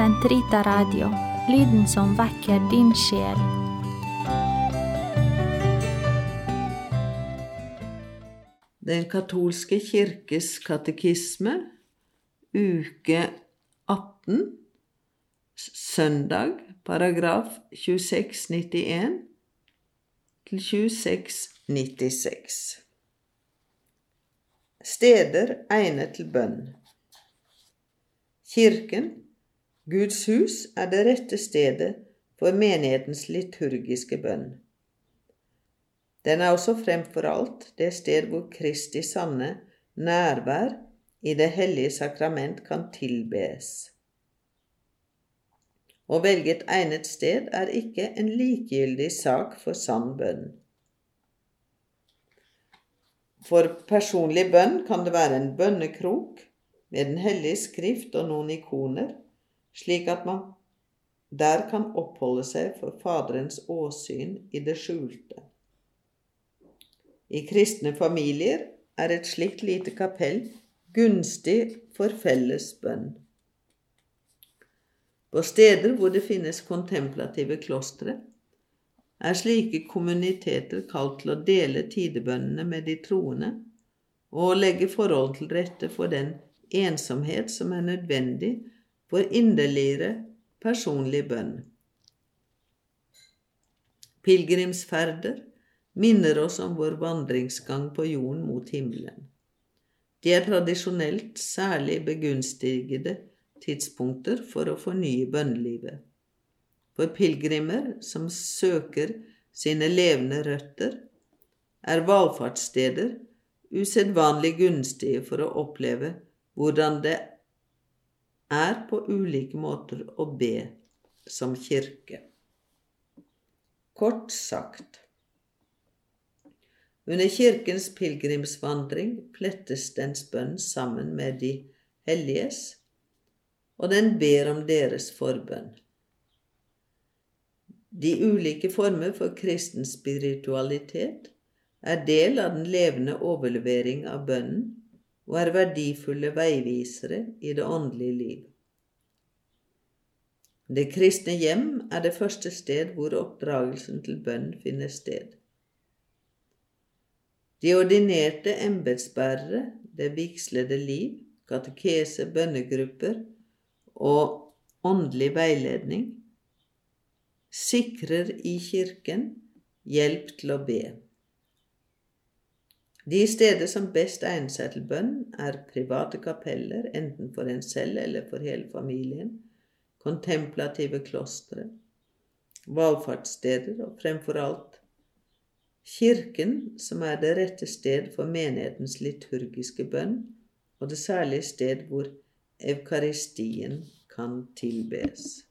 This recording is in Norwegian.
Sentrita Radio, lyden som vekker din sjel. Den katolske kirkes katekisme, uke 18, søndag, paragraf 2691 til 2696. Steder egnet til bønn. Kirken, Guds hus, er det rette stedet for menighetens liturgiske bønn. Den er også fremfor alt det sted hvor Kristi sanne nærvær i det hellige sakrament kan tilbes. Å velge et egnet sted er ikke en likegyldig sak for sann bønn. For personlig bønn kan det være en bønnekrok med Den hellige skrift og noen ikoner, slik at man der kan oppholde seg for Faderens åsyn i det skjulte. I kristne familier er et slikt lite kapell gunstig for felles bønn. På steder hvor det finnes kontemplative klostre, er slike kommuniteter kalt til å dele tidebønnene med de troende og legge forhold til rette for den ensomhet som er nødvendig for inderligere personlig bønn. Pilegrimsferder minner oss om vår vandringsgang på jorden mot himmelen. De er tradisjonelt særlig begunstigede tidspunkter for å fornye bønnelivet. For pilegrimer som søker sine levende røtter, er valfartssteder usedvanlig gunstige for å oppleve hvordan det er på ulike måter å be som kirke. Kort sagt under kirkens pilegrimsvandring flettes dens bønn sammen med de helliges, og den ber om deres forbønn. De ulike former for kristen spiritualitet er del av den levende overlevering av bønnen og er verdifulle veivisere i det åndelige liv. Det kristne hjem er det første sted hvor oppdragelsen til bønn finner sted. De ordinerte embetsbærere, det vigslede liv, katekese, bønnegrupper og åndelig veiledning sikrer i Kirken hjelp til å be. De steder som best egner seg til bønn, er private kapeller, enten for en selv eller for hele familien, kontemplative klostre, valfartssteder og fremfor alt Kirken, som er det rette sted for menighetens liturgiske bønn, og det særlige sted hvor Eukaristien kan tilbes.